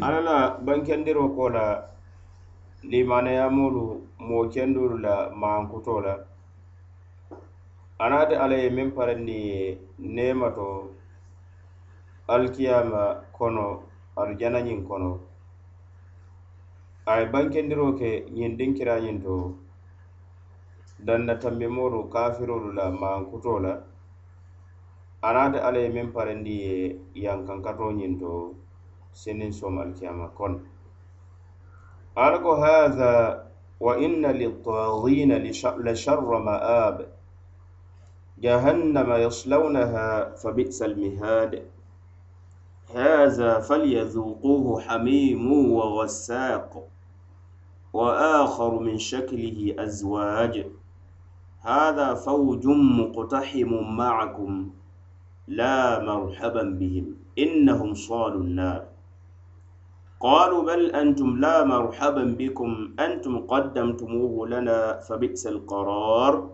alla bankendiro ko la limanayamolu mo kendolu la mankuto la anaati alla ye min parandi ye nemato alkiyama kono arijananin kono aye bankendiro ke ñin dinkirañin to dannatambimolu kafirolu la mankuto la anaata alla ye meŋ parandi ye yankankatoo ñiŋ to siniŋ sooma alikiyama kono ala ko haha wa inna liltaghina la sharra ma'ab jahannama yaslawnaha fa bi'sa almihad haza falyazuquhu hamimu wa ghassaq وآخر من شكله أزواج هذا فوج مقتحم معكم لا مرحبا بهم إنهم صالوا النار قالوا بل أنتم لا مرحبا بكم أنتم قدمتموه لنا فبئس القرار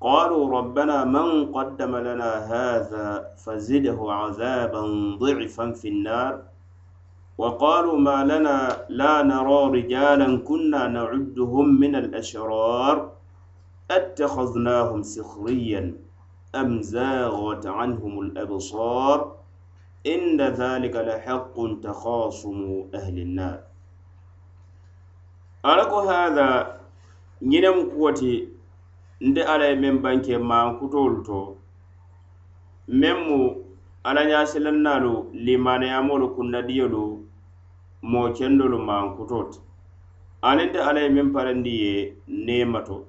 قالوا ربنا من قدم لنا هذا فزده عذابا ضعفا في النار وقالوا ما لنا لا نرى رجالا كنا نعدهم من الأشرار اتخذناهم سخريا أم زاغت عنهم الأبصار إن ذلك لحق تخاصم أهل النار ألقوا هذا ينم قوتي ند على من بنك ما كتولتو مم على ياسل النار لما نعمل كنا ديولو مو كندولو ما كتولت أنت على من برندية نيمتو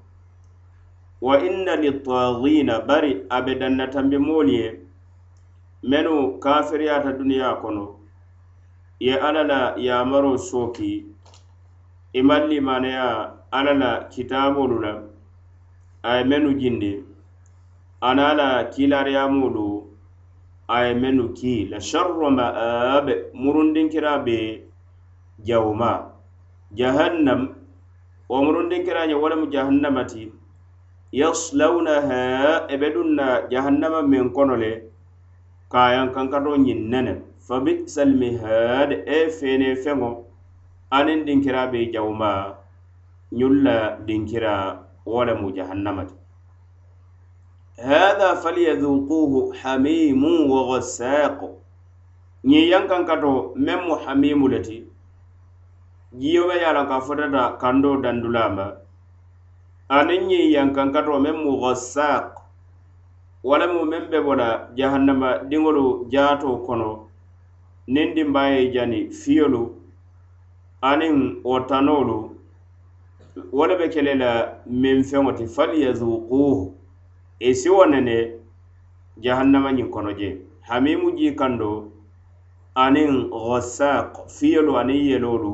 wa inna litaghina bari abe danna tambi moolu ye menu kafiriyata duniya kono ye alla la yamaro sooki imaŋ e limanaya alla la kitaamolu la aye menu jindi ana la kilariyamolu aye menu ki la sharro ma'abe murundinkira be jawuma jahannam wo murundinkiraye wolemu jahannama ti yaslawnaha ebe dunna jahannama min kono le kayan kankato ñin nene fa bisal mihad e fene feŋo aniŋ dinkira be jawuma ñun la dinkira wo lemu jahannama ti hada falyadukuhu hamimu wa gassaku ñiŋ yan kankato meŋ mu hamimu le ti jiyo be ye a loŋ ka fotata kando dandulama aniŋ ñiŋ yankankatoo meŋ mu ghassaak walemu meŋ be bo la jahannama diŋolu jaatoo kono niŋ dimbaa ye jani fiyolu aniŋ wo tanoolu wo le be kele la meŋ feŋo ti fali yazuquuhu ì e si wo nene jahannama ñiŋ kono je hamimu jiikando aniŋ ghassaak fiyolu aniŋ yeloolu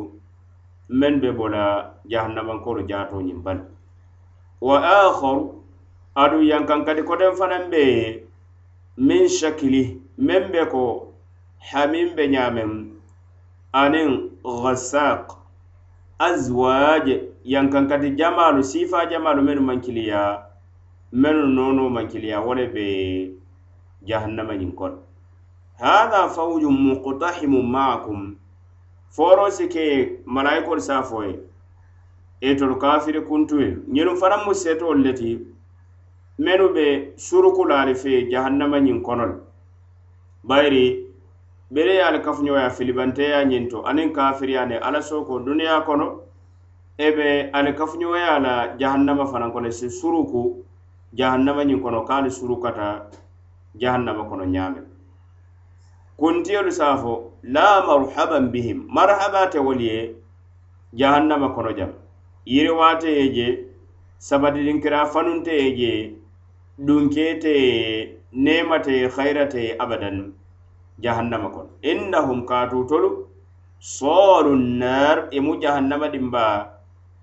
meŋ be bo la jahannamankoolu jaatoo ñiŋ bali wa akharu adu yankankadi koden fanan be min shakili men be ko hamin be ñamen anin ghassaq azwaje yankankadi jamalu sifa jamalu menu mankiliya menu nono mankiliya wole be jahannama ñin kon hatha fawjun muktahimu maakum foro sike malaikol safoye etol kafiri kuntuyel ñenu faranmu setol le ti menu be surukulaali fe jahannamañin konol bayri bere ye ali kafuñoya filibanteya ñin to aniŋ kafiriya ne ala soko duniya kono e be ali kafuñoya la jahannama fanaŋ kono si suruku jahannamañin kono ka ali surukata jahannama kono ñaame kuntiyolu saafo la marhaban bihim marhaba te wol ye jahannama kono jama yiriwaate ye je sabatidinkira fanunte ye je dunkete ye nemate ye hayrate ye abadan jahannama kono innahum katutolu soolu nar imu e jahannama dimba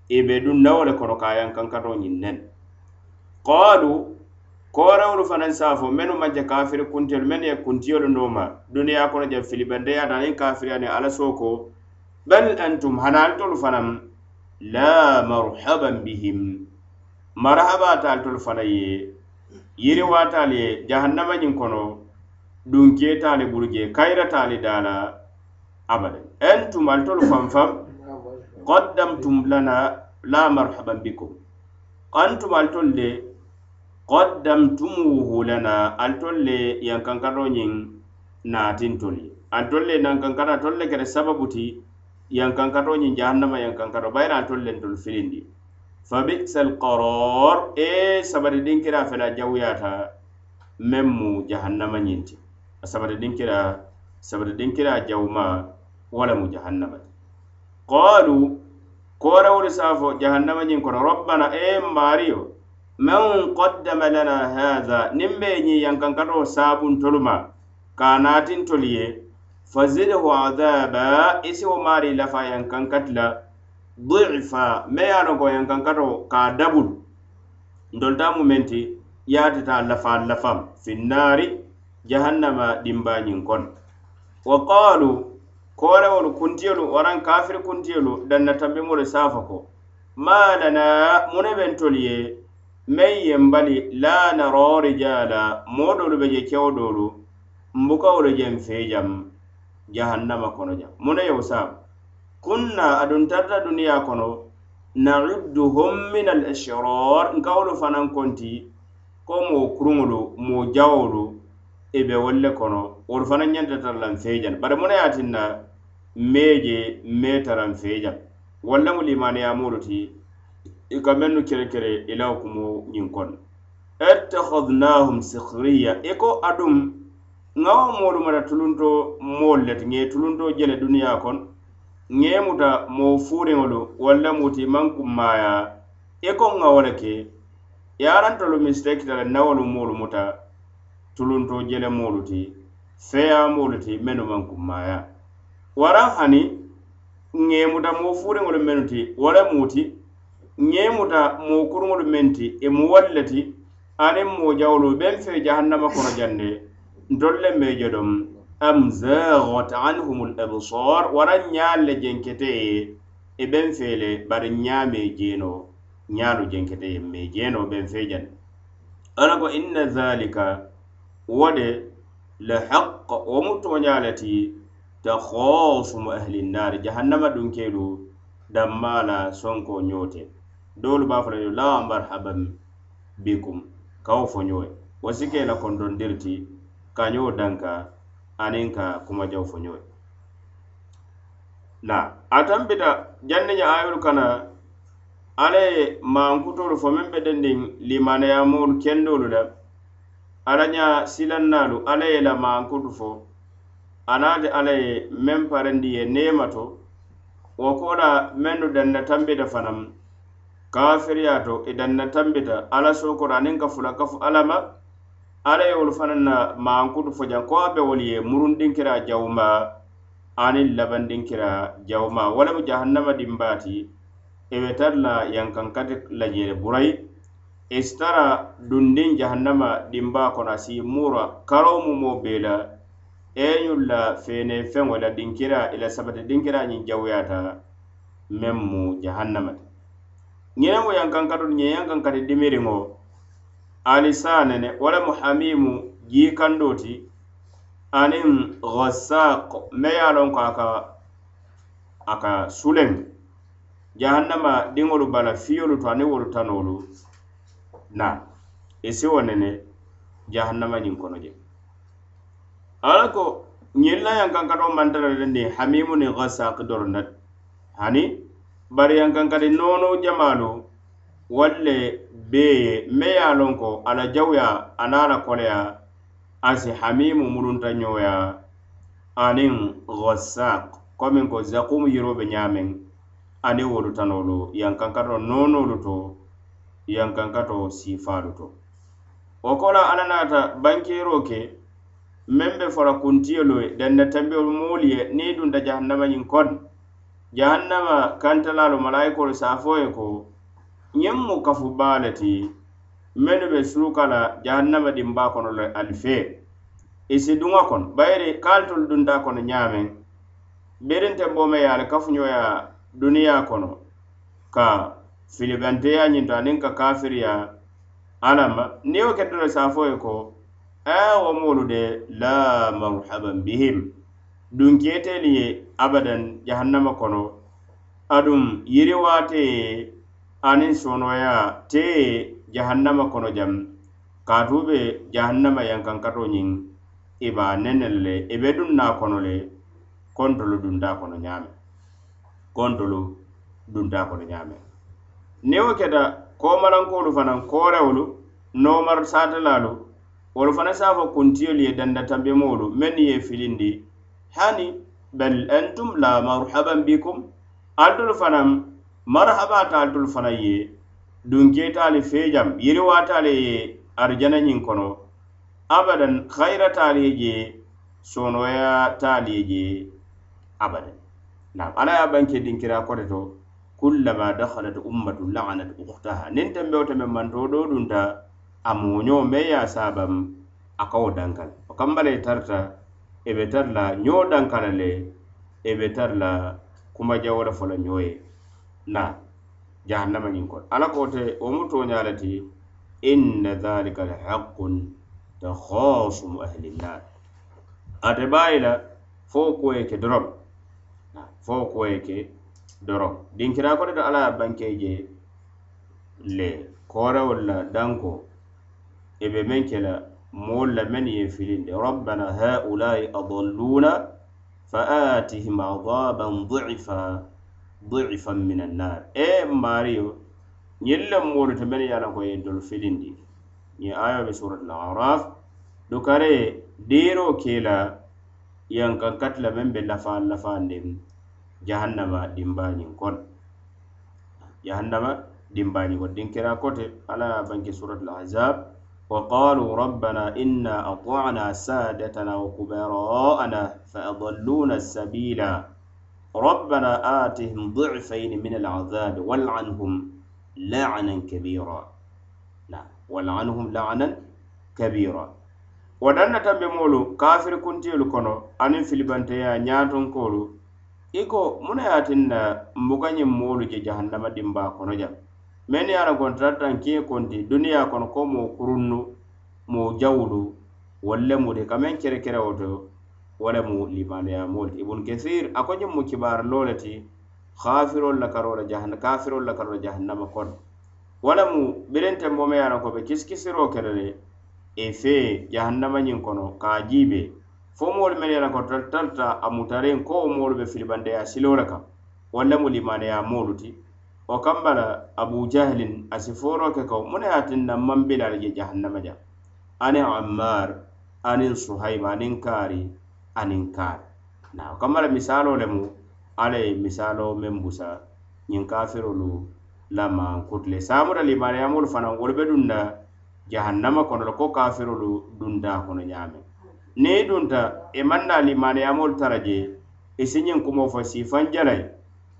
ibe dun nawole kono kayan kankato ñinnen qolu korewolu fanan safo menu majja kafiri kuntelu menu ye kuntiyolu noma duniya kono jan filibandeyata anin kafiri ani alasoko bal antum hanaltolu fanan la marhaban bihim marhaba taal tolu fanaŋ ye yiriwa taal ye jahannama ñiŋ kono dunke taali burje e kayira taali e daala abada entum al tolu fanfaŋ qaddamtum lana la marhaban bikum antum al tolu de qaddamtumuhu lana al tolu le yankankaroñiŋ naatintol ye antol le nankankara tol le kere sababu ti yankankato ñiŋ jahannama yankankato bayina tol len tol filindi fabisal qaror e sabari dinkira fena jawuyata meŋ mu jahannama ñinti a sabari dinkira sabari dinkira jawuma wala mu jahannama qalu korawolu safo jahannama ñiŋ kono robbana e mariyo man qaddama lana hadha nin be ñiŋ yankankato sabuntolu ma ka natintolu ye fazidhu adhaba isiwo maari lafa yankankati la difa me ye anoko yankankato ka dabulu ndolta mumenti yaatita lafa lafam finnari jahannama dimbañin kon wa qalu koorewolu kuntiyolu waran kafir kuntiyolu danna tambimolu safa ko malana muneben tolu ye men yembali la naro rijala moɗolu be je kewɗolu mbukawolu jen fejam jahannama kono ja muna yo sam kunna adun tarta duniya kono na'idduhum min al-ishrar nka wolu fanan konti ko mo kurumulu mo jawolu e be wolle kono wolu fanan ñanta tarlan fejan bare muna yatinna meje me taran fejan walla mu limani yamulu ti ka mennu kere kere ilaw kumo ñin kono اتخذناهم سخريا إكو أدم no moolu mata tulunto moolu leti ŋe tulunto jele duniya kono ŋe muta moo fuuriŋolu walla muti maŋ kummaya i e koŋ ŋa wo le ke yarantolu mistake tala nawolu moolu muta tulunto jele moolu ti feya moolu ti mennu maŋ kummaya waraŋ hani ŋe muta moo fuuriŋolu mennu ti wo le muti ŋe muta moo kuruŋolu meŋ ti i e muwolu le ti aniŋ moo jawolu i beŋ fee jahannama kono jaŋ de dolle meje ɗom am zagot anhum labsar waran ñalle jenkete ye e ɓen fele bari ñame jeno ñalu jenkete ye me jeno ɓen fejan ana ko inna zalika wode le haq wo mu toñalati takhosumu ahli nnari jahannama dunkelu dammala sonko ñote dolu ba fala la marhaban bikum kaw fo ñoye wasike la kon don dirti kañoo danka aniŋ ka kumajaw foñoo la atambita janne ña ayolu kana alla ye mankutolu fo meŋ be dendiŋ limanayamoolu kendoolu la alla ña silannaalu alla ye la mankutu fo anaati alla ye meŋ parendi ye neemato wo ko la mennu danna tambita fanaŋ kafiriyaato i e danna tambita alla sookoro aniŋ ka fula kafu alla ma ala yewolu fanaŋ na maankutu fo jaŋ ko a be wolu ye murundinkira jawuma aniŋ labandinkira jawuma wo le mu jahannama dimbaati i be tara la yankaŋ kati lajeele burayi i e si tara dundiŋ jahannama dimbaa kono a si muura karo mumoo bee la eñun la feene feŋo i la dinkira i e la sabati dinkira ñiŋ jawuyaata meŋ mu jahannama ti ñiŋ ne mu yankaŋ katu ñiŋ yankaŋ kati dimiriŋo alisanene walamu hamimu jikandoti anin ghassaq me ye lonko aka aka sulen jahannama diŋolu bala fiyolu to ani wolu tanolu na isiwo e nene jahannama ñiŋ kono je ala ko ñinlayan kankato mantalale ni hamimu ni ghassaq doronda hani bari yankankadi nono jamalu walle be me ye a lon ko ala jawya ana la koleya ansi hamimu mulunta ɲoya aniŋ gossak komin ko zakum yirobe ñamen ani wolu tanolu yankankato nonolu to yankankato sifalu to wo kola ala nata bankero ke meŋ be fola kuntiyolu ye danna tambio moolu ye niŋ dunta jahannama ñiŋ kon jahannama kantalalu malayikolu safo ye ko ñiŋ mu kafu baa le ti mennu be suruka la jahannama din baa kono le ali fee i si duŋa kono bayiri ka ali tolu dunta kono ñaameŋ birinte boome ye ali kafuñoya duniya kono ka filibanteya ñinto aniŋ ka kafiriya alama niŋ wo keta le saafo ye ko aa wo moolu de la marhaban bihim dunkeeteelu ye abadan jahannama kono aduŋ yiriwaate ye aniŋ sonoya te jahannama kono jam kaatu be jahannama yankan kato ñiŋ i ba nenel le i be duŋ na kono le kontolu dunta kono ñaame kontolu dunta kono ñaame ni wo keta komalankoolu fanaŋ koorewolu noomar saatelaalu wolu fana sa fo kuntiyolu ye danda tambemoolu menn ye filindi hani bal antum la marhaban bikum aldolu fanaŋ marhaba taal tol fana ye dunketaali feejam yiriwaataale ye arjana ñiŋ kono abadan hayira taali ye je sonoya taali ye je abadan naam ala ye banke dinkira kote to kullama dakhalat ummatu la'anat ukhtaha nin tembe wote men manto do dunta a moño me ya sabam a kawo dankal o kambale tarta ebe tarla ño dankala le ebe tarla kuma jawara fola ñoye na jahannamañin kono ala kote wo mu toña le ti inna dhalika lhaqun takhasumu ahlinnar ate bayi la fo koye ke dorom fo koye ke dorom dinkira kode do ala bankeje le korewol la danko e ɓe men kela mool la men ye filinde rabbana haulai adalluna fa atihim adaban dufa ضعفا من النار ايه ماريو يلا مور تمن يالا كوي دول فيلندي ني ايه بسوره الاعراف دوكاري ديرو كيلا يان كان كاتلا من بلافا لافا نيم جهنم ديمباني كون جهنم ديمباني ودين كرا كوت على بنك سوره الاحزاب وقالوا ربنا إنا أطعنا سادتنا وكبراءنا فأضلونا السبيلا ربنا آتهم ضعفين من العذاب والعنهم لعنا كبيرا نعم والعنهم لعنا كبيرا ودنا تنبي مولو كافر كنت يلقنو أنم في البنتيا نياتون كولو إيكو من ياتنا مغني مولو جي جهنم دمبا كنو جا من يارا كنتراتان كي كنت دنيا كنو كومو كرنو مو جولو ولا مودي كمان كيري كيري wolemu limaniyamol ibun kathir a koñin mu kibar lole ti kafirol la karola jahan kafirol la karola jahannam kon wolemu birente mome yana ko be kiskisiro kelele e fe jahannama ñin kono ka jibe fo mol men yana ko tartarta a mutaren ko o mol be filibande ya silola kam walla mu limaniya molu ti o kambala abu jahlin a siforo ke ko mune hatin nan man bilal je jahannama ja ani ammar anin suhaima anin kari aniŋ kaari naŋ kama la misaaloo lemu alla ye misaaloo meŋ busa ñiŋ kafirolu lamaŋ kuti le saamuta limaniyamolu fanaŋ wolu be dunta jahannama kono la ko kafirolu dunta kono e ñaameŋ niŋ i dunta i maŋ na limaniyamolu tara je i e si ñiŋ kumoo fo siifaŋ jala y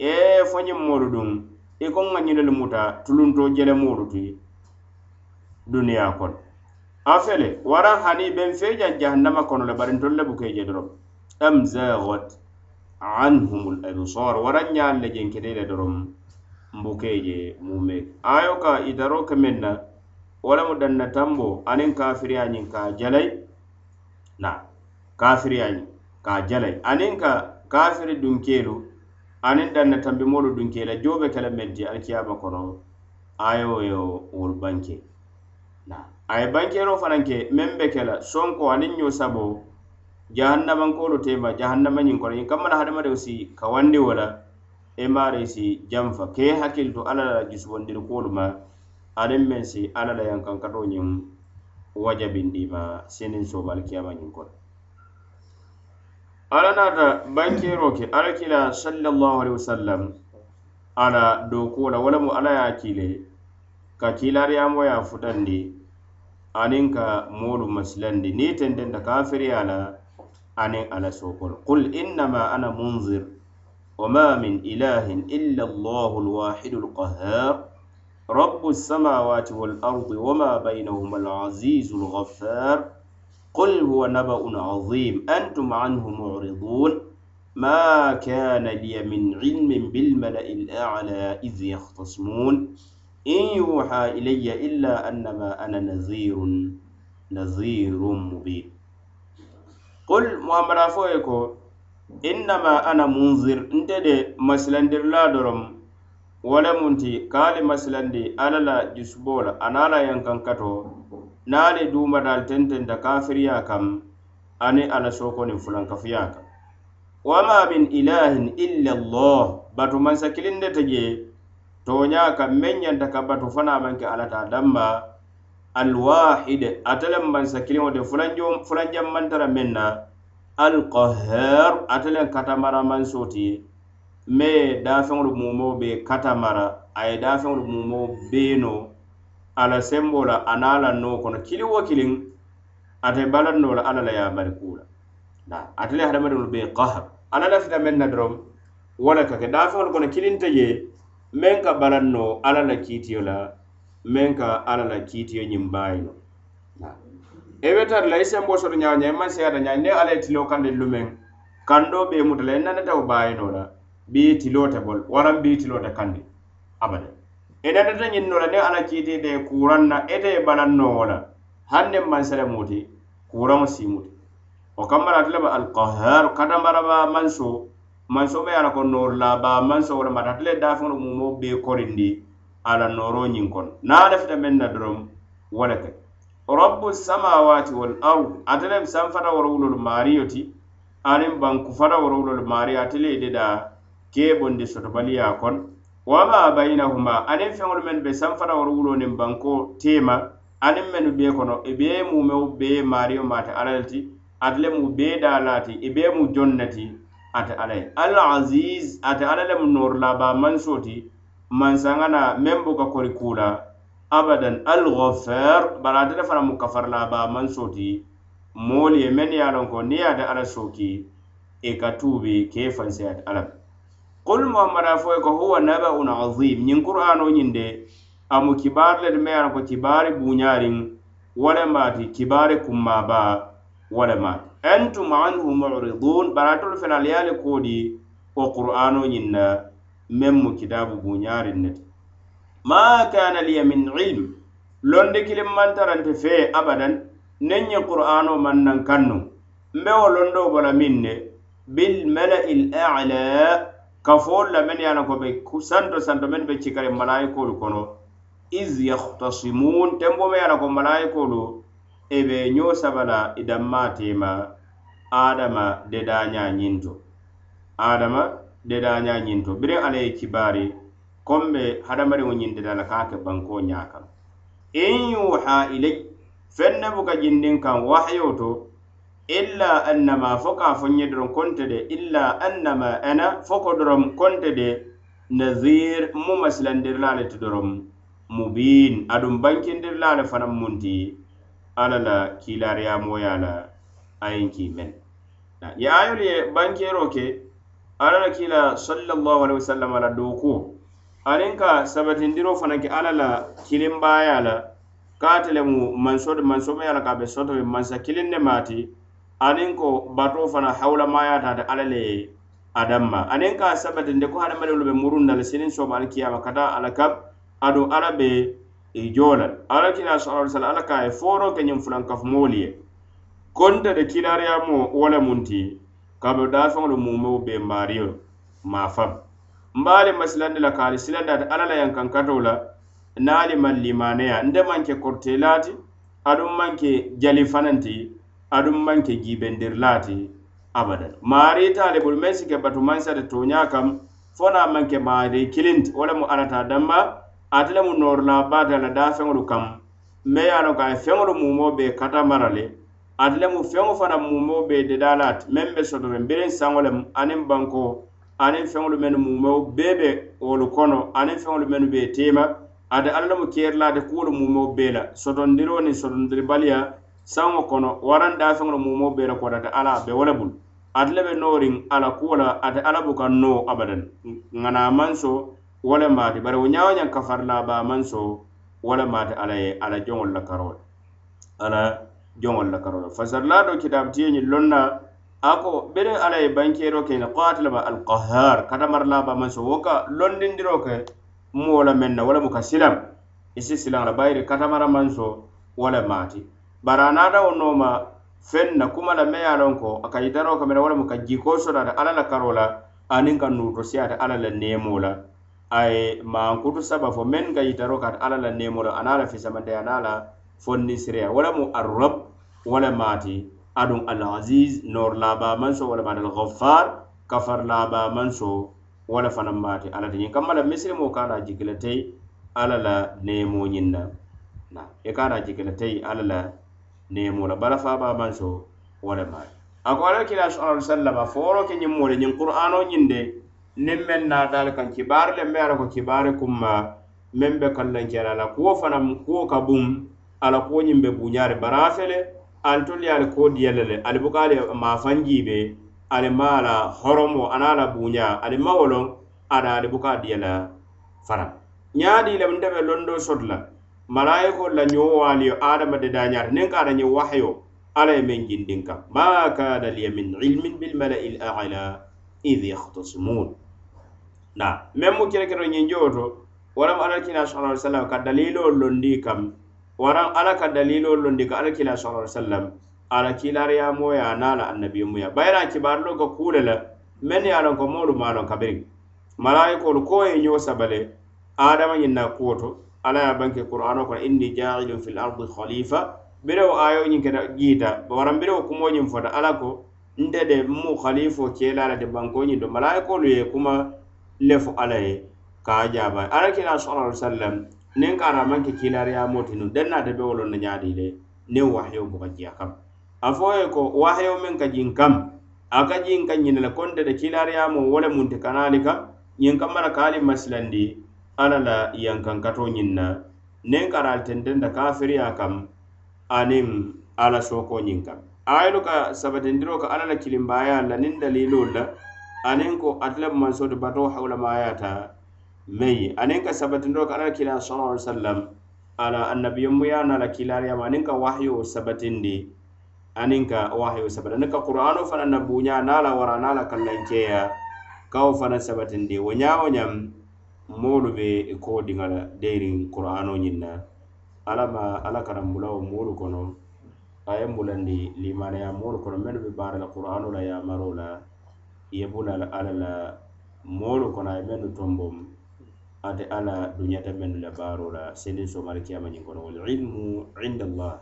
e fo ñiŋ moolu duŋ i e ko ŋa ñinelu muta tuluntoo jelemoolu ti duniyaa kono afele wara hani ben feja jahannama kono le barin tolle bukeje doro am zaghat anhum al absar wara nyaal le jen kede le doro mbukeje mume ayo ka idaro kemenna wala mo danna tambo anen kafiri anyin ka jalay na kafiri anyi ka jalay anen ka kafiri dunkelu anen danna tambi molo dunkela jobe kala meddi alkiyama kono ayo yo wol banke na a ye bankero fananke meŋ be kela sonko aniŋ ño sabo jahannamankolu tema jahannamañiŋ kono ñiŋ kammana hadamadiŋ e si kawandi wo la i maari si janfa ke i hakkili to alla la jusubondiri kuolu ma aniŋ meŋ si alla la yankankato ñiŋ wajabindi ma siniŋ soobaali kiyamañiŋ kono alla naata bankero ke alla kila sallallahu alaihi wasallam a la dookuo la wo lemu alla ye a kiile ka kiilaariyamo ye a futandi aniŋ ka moolu masilandi niŋ tententa kafiriya la aniŋ ala sokolo qul innama ana munzir وما من إله إلا الله الواحد القهار رب السماوات والأرض وما بينهما العزيز الغفار قل هو نبأ عظيم أنتم عنه معرضون ما كان لي من علم بالملأ الأعلى إذ يختصمون in yuha ilayya illa annama ana nazirun nazirun mubin qul muhammad afo ye ko innama ana munzir nte de masilandirla dorom wala munti kaali masilandi ala la jusubola anala yankankato naali dumadal tententa kafiriya kam ani ala sokonin fulankafuya kam wama min ilahin illa allah batu mansa kilinde teje toña kan meŋ ñanta ka bato fanaŋ maŋ ke alata damma alwahide ate leŋ mansa kiliŋo te fulanjammantara meŋ na alkahar ate leŋ katamara manso ti mee daafeŋolu mumo be katamara a ye daafeŋolu mumo beeno ala sembo la a naŋ la noo kono kiliŋ wo kiliŋ ate balanno la alla la ye mari kuu la ate le hadamadiŋolu be kahar alla lafita meŋ na doroŋ wo le ka ke daafeŋolu kono kiliŋ te jee men ka balan no ala la kiitiyo la men ka ala la kiitiyo ñiŋ baayi no e be tara la i e sembo soto ñaaña i maŋ siyata ñaa e ne ala ye tiloo kandi lu meŋ kandoo be muta la i e nanata wo baayi no la bi i tiloo te bol waraŋ bi i tiloo te kandi abada i nanata ñiŋ no la ne ala kiiti te ye kuraŋ na ete ye balaŋ no wo la haŋ ne maŋ sele muti kuraŋo sii muti wo kambara ate le ba alkahar katambaraba mansoo manso me ala ko norla ba manso wala mata tele da fon mu mo be korindi ala noro nyin kon na ala fita men na drom wala ke rabbu samawati wal ard atele sam fata woro wulul mariyoti anim ban ku fata woro wulul mari atele de da ke bondi soto baliya kon wa ma bainahuma anim fe ngol men be sam fata woro wulo nim ban ko tema anim men be kono e be e mu me be mariyo mate alalti atele mu be da lati e be mu jonnati ate alaye al aziz ate ala lemu norla ba mansoti mansangana meŋ buka kori kula abadan al ghafar bari atele fana mu kafarla ba mansoti moolu ye meŋ ye lonko niŋ ye ate ala soki ì e ka tuubi ke ì fanseyate ala kul muhamada fo ye ko huwa nabaun azim ñiŋ qur'ano ñiŋ de amu kibaari le ti meŋ ye lonko kibaari buñaariŋ wo lemu ati kibaari kummaa baa walama antum anhu muridun baratol fenal yaale koodi o qur'ano ñinna meŋ mu kitabu buñarin neti ma kana liya min ilm londi kilim mantarante fee abadan neŋ ye qur'ano maŋ naŋ kannu mbe wo londo bala min ne bilmala'i l ala kafool lamen ye ana ko be santo santo meŋ be cikari malayikolu kono is yahtasimun tembo me ye ana ko malayikolu e be ñoo sabala i e dammaatema adama dedaña ñinto adama dedaña ñinto biriŋ ala ye kibaari comme be hadamariŋo ñindedala ka ke banko ñakaŋ in yuha ilay feŋ ne buka jindin kaŋ wahayo to illa annama fo ka fo ñe doroŋ konte de illa annama ana fo ko doroŋ konte de nazir mu masilandirilaale ti doroŋ mubin aduŋ bankindirilaale fanaŋ munti ala la kiilaariyamoya la a ye kii meŋ ye ayolu ye bankero ke alla la kila sallallahu alaihi wasallam la doko aniŋ ka sabatindiro fana ke alla la baya la ka ate lemu manso mansomeya la ka be sodo mansa kilin ne mati aniŋ ko bato fana ta taata alla le ye adamma aniŋ ka sabatinde ko hadamadiŋolu be muruŋ na le so sooma alikiyama ka taa ala kam aduŋ alla i e jola ala kila sallallahu alaihi ala ka ye foro ke nyum fulan kaf moliye ye konta de kilariyamo wo wala munti ngol mu mumeo be mario mafam mbaali de la kaali silanda ala la yankankatoo la naali maŋ limaneya nde maŋ ke kortelaati adum manke jali fananti adum manke ke lati abadan mari tale bul mesike si ke batu mansata kam fo naa maŋ ke maari damba ate lemu noorula baata la daafeŋolu kaŋ me ye a loŋ ko a ye feŋolu mumoo bee kata mara le ate lemu feŋo fanaŋ mumoo bee dedaa la ati meŋ be soto meŋ biriŋ saŋo lemu aniŋ banko aniŋ feŋolu mennu mumeo bee be wolu kono aniŋ feŋolu mennu be teema ate alla lemu keerila ate kuwolu mumeo bee la sotondiroo niŋ sotondiribaliya saŋo kono waraŋ daafeŋolu mumeo bee la kodata ala a be wo le bulu ate le be nooriŋ ala kuwo la ate ala buka noo abadan ŋana a maŋ so wala mate bare wo ñawo ñang kafar la ba man so wala mate ala ye ala joŋol la karo la ala joŋol la karo la fasar la do kitabe tiye ñi lonna a ko bene ala ye bankero ke ne qatilama al qahar katamar la ba man so wo ka londindiro ke muwo la men na wala mu ka silam isi silaŋ la bayiri katamara man so wala mati bara anata wo nooma feŋ na kuma la meya loŋ ko a ka yitaro ka mene wala mu ka jiko sotata ala la karo la aniŋ ka nuuto siyata ala la neemo la aye mankutu saba fo men ga yitaro kat ala la nemolo ana la fisamante ana la fonnisireya walamu arrab wala mati adum al aziz nor laba manso wala mati al ghaffar kafar laba manso wala fana mati ala tinye kamala misri mo kala jikila tay ala la nemo nyinna na e kala jikila tay ala la nemo la bala fa ba manso wala mati akwala kila sallallahu alaihi wasallam foro kenyimore nyin qur'ano nyinde niŋ meŋ naa dali kaŋ kibaari le mbe ala ko kibaari e kumma meŋ be kallanjala la kuwo fana kuwo ka bum ala kuwo ñiŋ be buñaari baraafe le alitolu ye ali koo diyele le ali buka ali maafanjii be ali ma ala horomo ana la buña ali ma woloŋ ada ali buka diyela fara ñaadii le nte be londo soto la malaayikolu la ñowowaaliyo adama de dañaata niŋ ka ada ñiŋ wahayo ala ye meŋ jindinkaŋ ma kaada liya min ilmin bilmala il aala idi yahtasimuun na meŋ mu kerekero ñinjowo to waraŋ ala kila sala ai sallam ka daliloo londi kam waraŋ ala ka daliloo londi ka ala kila sala ai sallam ala kilariyamoya na la annabimuya bayira kibarilo ka kuule la meŋ ye a loŋ ko moolu maa loŋ kabiriŋ malaikoolu ko ye ñoo sabale adama ñiŋ na kuwo to ala ye banke qur'ano kono inni jailun fi l ardi khalifa birewo ayo ñiŋ keta jiita waraŋ birewo kumo ñiŋ fota ala ko nte de mu khalifo kelala de bankoñiŋ to malaikoolu ye kuma le fo alla ye ka jaaba alla kila sallallahu alaihi wasallam niŋ kaata maŋ ke kiilariyaamoo ti nuŋ na naata be wolon na ñaadii le ne wahyo buka jiya kam a fo ye ko wahyo men ka jin kam a ka jiŋ ka ñine le konte de kiilariyaamoo wo le muŋ ti kana ali kam ñiŋ kamma la ka ali masilandi alla la yankankatoo ñiŋ na niŋ kaata ali tententa kafiriyaa kam aniŋ alla sookoo ñiŋ kam ayelu ka diro ka alla la kilimbaaya la nin daliiloolu la aniŋ ko ate le mansoo ti batoo hawulamayaata meyi aniŋ ka sabatindoo ka alla kila sallallahu alaihi wasallam ala annabiyomu ye na la kilariyama aniŋ ka wahayoo sabatindi aniŋ ka wahayoo sabati aniŋ ka qur'ano fana na buuña naŋ la wara naŋ la kallankeya ka wo fana sabatindi wo ñaa wo ñaŋ moolu be ko diŋa la deyiriŋ qur'ano ñiŋ na alla ma ala karambula wo moolu kono a ye mbulandi limanaya moolu kono mennu be baara la qur'ano la yaamaro la ye bula ala la moolu kono a ye mennu tombo ate ala duñata mennu la baaro la sendin somari kiyama ñiŋ kono wal ilmu indallah